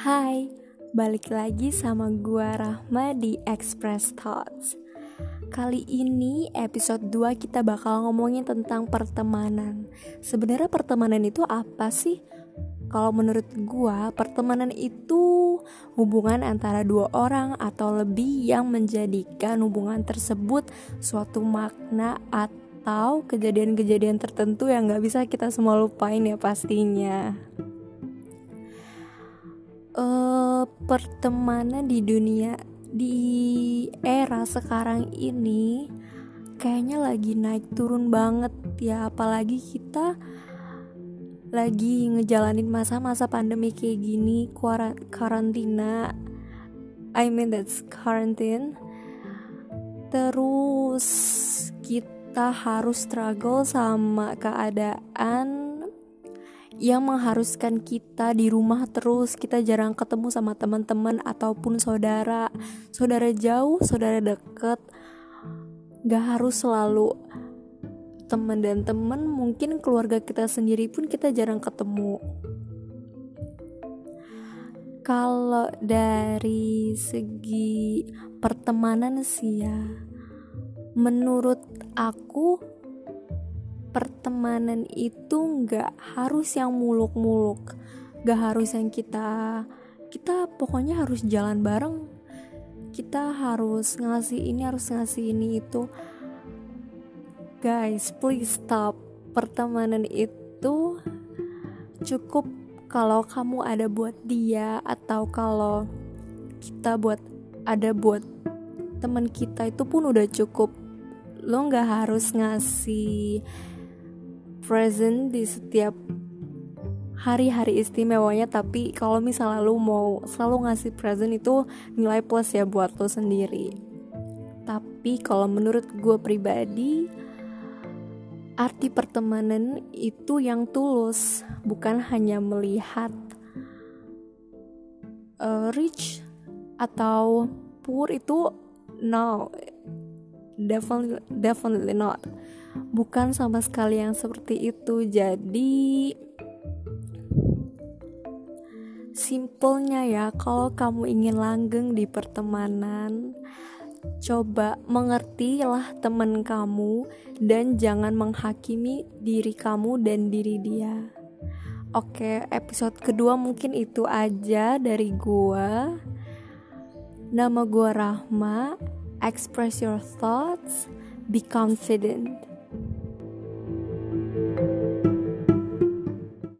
Hai, balik lagi sama gua Rahma di Express Thoughts. Kali ini episode 2 kita bakal ngomongin tentang pertemanan. Sebenarnya pertemanan itu apa sih? Kalau menurut gua, pertemanan itu hubungan antara dua orang atau lebih yang menjadikan hubungan tersebut suatu makna atau kejadian-kejadian tertentu yang gak bisa kita semua lupain ya pastinya uh, pertemanan di dunia di era sekarang ini kayaknya lagi naik turun banget ya. Apalagi kita lagi ngejalanin masa-masa pandemi kayak gini karantina. I mean that's quarantine. Terus kita harus struggle sama keadaan yang mengharuskan kita di rumah terus kita jarang ketemu sama teman-teman ataupun saudara. Saudara jauh saudara deket gak harus selalu teman dan teman mungkin keluarga kita sendiri pun kita jarang ketemu. Kalau dari segi pertemanan sih ya menurut aku pertemanan itu nggak harus yang muluk-muluk. Nggak harus yang kita kita pokoknya harus jalan bareng. Kita harus ngasih ini harus ngasih ini itu. Guys please stop. Pertemanan itu cukup kalau kamu ada buat dia atau kalau kita buat ada buat teman kita itu pun udah cukup. Lo nggak harus ngasih present di setiap hari-hari istimewanya tapi kalau misalnya lu mau selalu ngasih present itu nilai plus ya buat lo sendiri. Tapi kalau menurut gue pribadi arti pertemanan itu yang tulus bukan hanya melihat uh, rich atau poor itu no definitely definitely not bukan sama sekali yang seperti itu jadi simpelnya ya kalau kamu ingin langgeng di pertemanan coba mengertilah teman kamu dan jangan menghakimi diri kamu dan diri dia Oke, episode kedua mungkin itu aja dari gua. Nama gua Rahma. Express your thoughts, be confident.